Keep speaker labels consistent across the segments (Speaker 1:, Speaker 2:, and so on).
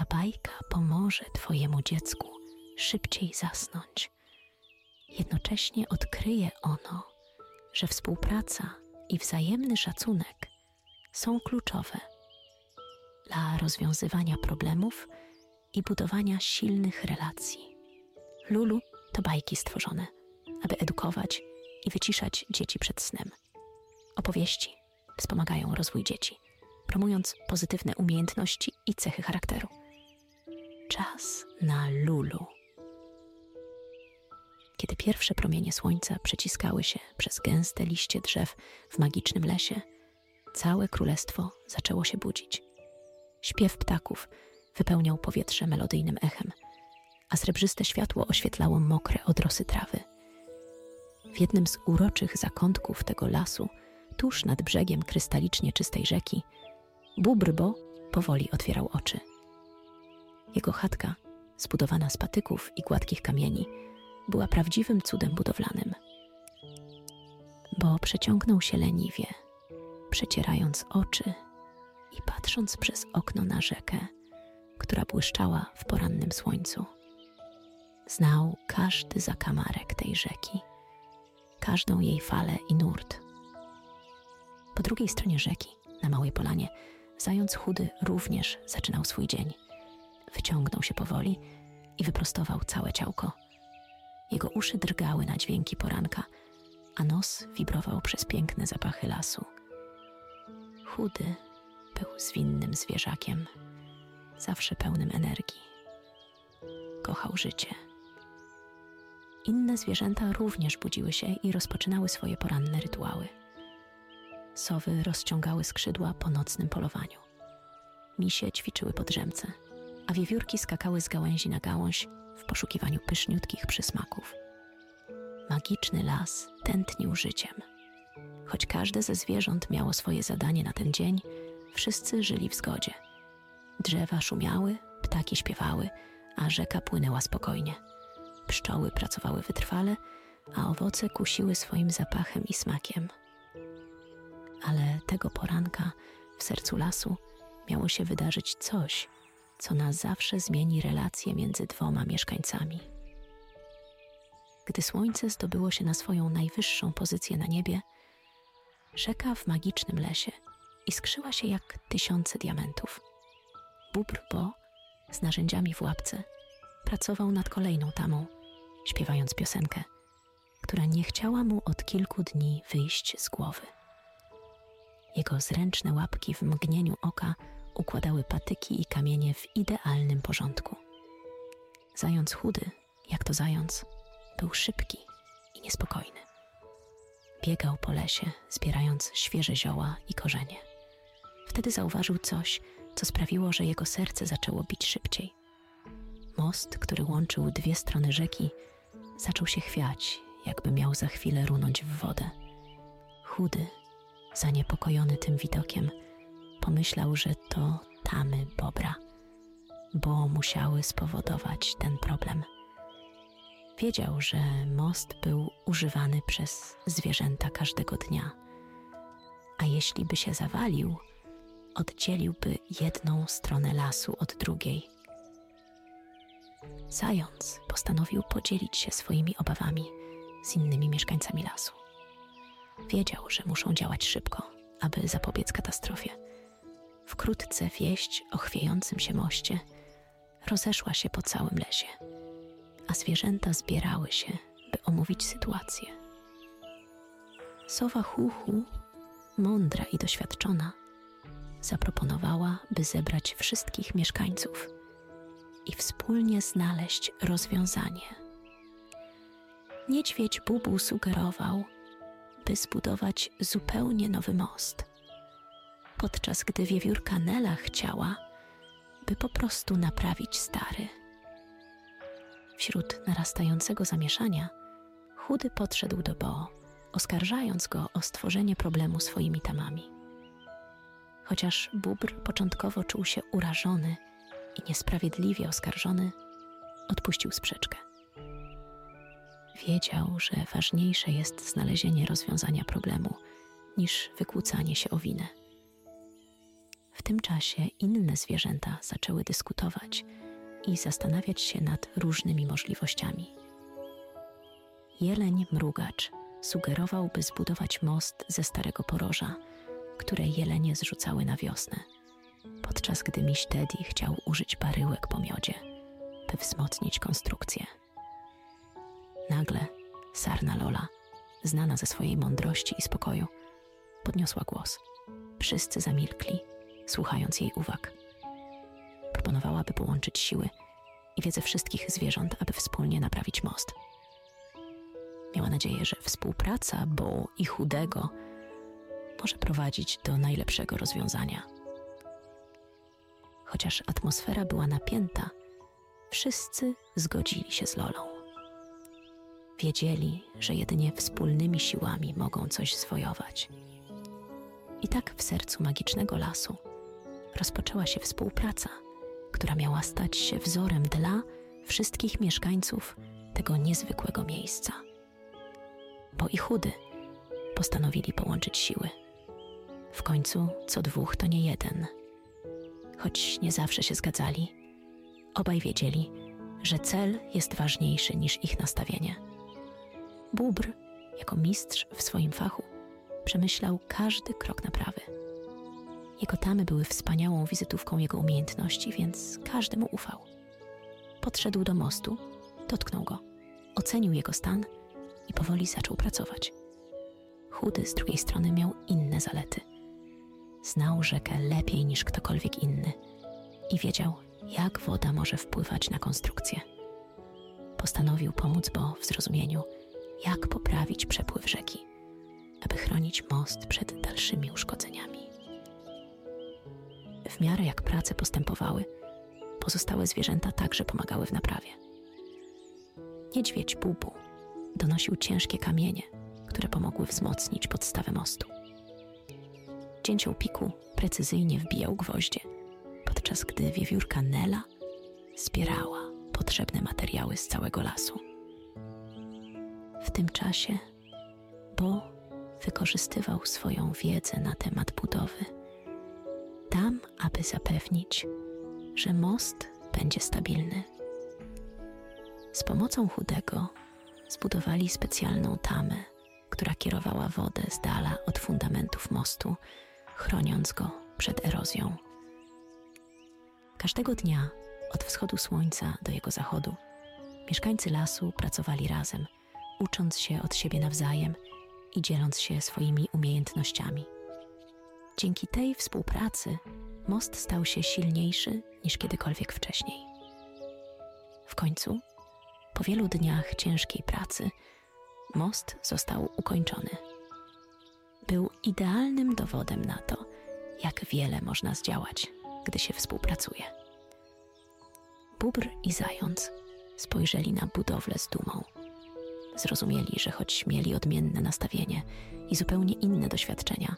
Speaker 1: Ta bajka pomoże Twojemu dziecku szybciej zasnąć. Jednocześnie odkryje ono, że współpraca i wzajemny szacunek są kluczowe dla rozwiązywania problemów i budowania silnych relacji. Lulu to bajki stworzone, aby edukować i wyciszać dzieci przed snem. Opowieści wspomagają rozwój dzieci, promując pozytywne umiejętności i cechy charakteru. Czas na Lulu. Kiedy pierwsze promienie słońca przeciskały się przez gęste liście drzew w magicznym lesie, całe królestwo zaczęło się budzić. Śpiew ptaków wypełniał powietrze melodyjnym echem, a srebrzyste światło oświetlało mokre odrosy trawy. W jednym z uroczych zakątków tego lasu, tuż nad brzegiem krystalicznie czystej rzeki, Bubrbo powoli otwierał oczy. Jego chatka, zbudowana z patyków i gładkich kamieni, była prawdziwym cudem budowlanym. Bo przeciągnął się leniwie, przecierając oczy i patrząc przez okno na rzekę, która błyszczała w porannym słońcu. Znał każdy zakamarek tej rzeki, każdą jej falę i nurt. Po drugiej stronie rzeki, na małej polanie, zając chudy również zaczynał swój dzień. Wyciągnął się powoli i wyprostował całe ciałko. Jego uszy drgały na dźwięki poranka, a nos wibrował przez piękne zapachy lasu. Chudy był zwinnym zwierzakiem, zawsze pełnym energii. Kochał życie. Inne zwierzęta również budziły się i rozpoczynały swoje poranne rytuały. Sowy rozciągały skrzydła po nocnym polowaniu. Misie ćwiczyły pod drzemce, a wiewiórki skakały z gałęzi na gałąź w poszukiwaniu pyszniutkich przysmaków. Magiczny las tętnił życiem. Choć każde ze zwierząt miało swoje zadanie na ten dzień, wszyscy żyli w zgodzie. Drzewa szumiały, ptaki śpiewały, a rzeka płynęła spokojnie. Pszczoły pracowały wytrwale, a owoce kusiły swoim zapachem i smakiem. Ale tego poranka w sercu lasu miało się wydarzyć coś, co na zawsze zmieni relacje między dwoma mieszkańcami. Gdy słońce zdobyło się na swoją najwyższą pozycję na niebie, rzeka w magicznym lesie iskrzyła się jak tysiące diamentów. Bóbr Bo z narzędziami w łapce pracował nad kolejną tamą, śpiewając piosenkę, która nie chciała mu od kilku dni wyjść z głowy. Jego zręczne łapki w mgnieniu oka układały patyki i kamienie w idealnym porządku. Zając chudy, jak to zając, był szybki i niespokojny. Biegał po lesie, zbierając świeże zioła i korzenie. Wtedy zauważył coś, co sprawiło, że jego serce zaczęło bić szybciej. Most, który łączył dwie strony rzeki, zaczął się chwiać, jakby miał za chwilę runąć w wodę. Chudy, zaniepokojony tym widokiem, pomyślał, że to tamy Bobra, bo musiały spowodować ten problem. Wiedział, że most był używany przez zwierzęta każdego dnia, a jeśli by się zawalił, oddzieliłby jedną stronę lasu od drugiej. Zając postanowił podzielić się swoimi obawami z innymi mieszkańcami lasu. Wiedział, że muszą działać szybko, aby zapobiec katastrofie. Wkrótce wieść o chwiejącym się moście rozeszła się po całym lesie, a zwierzęta zbierały się, by omówić sytuację. Sowa Huhu, mądra i doświadczona, zaproponowała, by zebrać wszystkich mieszkańców i wspólnie znaleźć rozwiązanie. Niedźwiedź Bubu sugerował, by zbudować zupełnie nowy most, podczas gdy wiewiórka Nela chciała, by po prostu naprawić stary. Wśród narastającego zamieszania, chudy podszedł do Bo, oskarżając go o stworzenie problemu swoimi tamami. Chociaż Bóbr początkowo czuł się urażony i niesprawiedliwie oskarżony, odpuścił sprzeczkę. Wiedział, że ważniejsze jest znalezienie rozwiązania problemu niż wykłócanie się o winę. W tym czasie inne zwierzęta zaczęły dyskutować i zastanawiać się nad różnymi możliwościami. Jeleń mrugacz sugerował, by zbudować most ze starego poroża, które jelenie zrzucały na wiosnę, podczas gdy miś Teddy chciał użyć baryłek po miodzie, by wzmocnić konstrukcję. Nagle sarna Lola, znana ze swojej mądrości i spokoju, podniosła głos. Wszyscy zamilkli, słuchając jej uwag. Proponowała, by połączyć siły i wiedzę wszystkich zwierząt, aby wspólnie naprawić most. Miała nadzieję, że współpraca Bo i Chudego może prowadzić do najlepszego rozwiązania. Chociaż atmosfera była napięta, wszyscy zgodzili się z Lolą. Wiedzieli, że jedynie wspólnymi siłami mogą coś zwojować. I tak w sercu magicznego lasu rozpoczęła się współpraca, która miała stać się wzorem dla wszystkich mieszkańców tego niezwykłego miejsca. Bo i chudy postanowili połączyć siły. W końcu co dwóch to nie jeden. Choć nie zawsze się zgadzali, obaj wiedzieli, że cel jest ważniejszy niż ich nastawienie. Bubr, jako mistrz w swoim fachu, przemyślał każdy krok naprawy. Jego tamy były wspaniałą wizytówką jego umiejętności, więc każdy mu ufał. Podszedł do mostu, dotknął go, ocenił jego stan i powoli zaczął pracować. Chudy z drugiej strony miał inne zalety. Znał rzekę lepiej niż ktokolwiek inny i wiedział, jak woda może wpływać na konstrukcję. Postanowił pomóc Bo w zrozumieniu, jak poprawić przepływ rzeki, aby chronić most przed dalszymi uszkodzeniami. W miarę jak prace postępowały, pozostałe zwierzęta także pomagały w naprawie. Niedźwiedź Bubu donosił ciężkie kamienie, które pomogły wzmocnić podstawę mostu. Cięcioł piku precyzyjnie wbijał gwoździe, podczas gdy wiewiórka Nela zbierała potrzebne materiały z całego lasu. W tym czasie Bo wykorzystywał swoją wiedzę na temat budowy, aby zapewnić, że most będzie stabilny. Z pomocą chudego zbudowali specjalną tamę, która kierowała wodę z dala od fundamentów mostu, chroniąc go przed erozją. Każdego dnia, od wschodu słońca do jego zachodu, mieszkańcy lasu pracowali razem, ucząc się od siebie nawzajem i dzieląc się swoimi umiejętnościami. Dzięki tej współpracy most stał się silniejszy niż kiedykolwiek wcześniej. W końcu po wielu dniach ciężkiej pracy most został ukończony. Był idealnym dowodem na to, jak wiele można zdziałać, gdy się współpracuje. Bubr i zając spojrzeli na budowlę z dumą. Zrozumieli, że choć mieli odmienne nastawienie i zupełnie inne doświadczenia,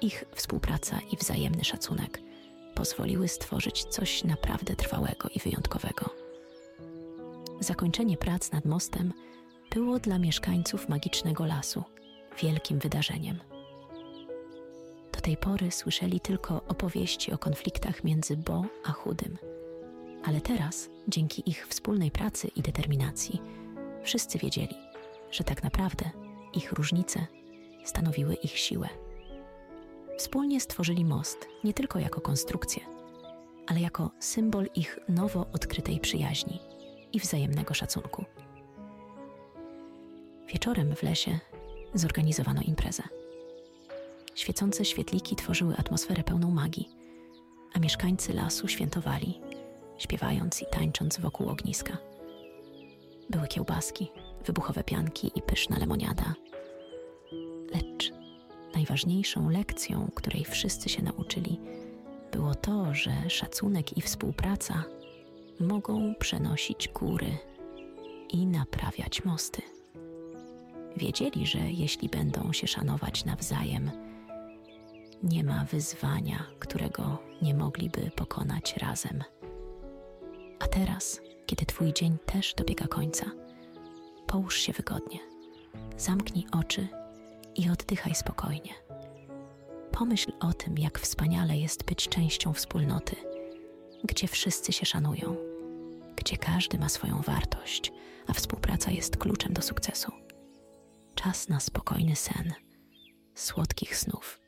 Speaker 1: ich współpraca i wzajemny szacunek pozwoliły stworzyć coś naprawdę trwałego i wyjątkowego. Zakończenie prac nad mostem było dla mieszkańców magicznego lasu wielkim wydarzeniem. Do tej pory słyszeli tylko opowieści o konfliktach między Bo a Chudym, ale teraz, dzięki ich wspólnej pracy i determinacji, wszyscy wiedzieli, że tak naprawdę ich różnice stanowiły ich siłę. Wspólnie stworzyli most nie tylko jako konstrukcję, ale jako symbol ich nowo odkrytej przyjaźni i wzajemnego szacunku. Wieczorem w lesie zorganizowano imprezę. Świecące świetliki tworzyły atmosferę pełną magii, a mieszkańcy lasu świętowali, śpiewając i tańcząc wokół ogniska. Były kiełbaski, wybuchowe pianki i pyszna lemoniada. Lecz najważniejszą lekcją, której wszyscy się nauczyli, było to, że szacunek i współpraca mogą przenosić góry i naprawiać mosty. Wiedzieli, że jeśli będą się szanować nawzajem, nie ma wyzwania, którego nie mogliby pokonać razem. A teraz, kiedy Twój dzień też dobiega końca, połóż się wygodnie, zamknij oczy i oddychaj spokojnie. Pomyśl o tym, jak wspaniale jest być częścią wspólnoty, gdzie wszyscy się szanują, gdzie każdy ma swoją wartość, a współpraca jest kluczem do sukcesu. Czas na spokojny sen, słodkich snów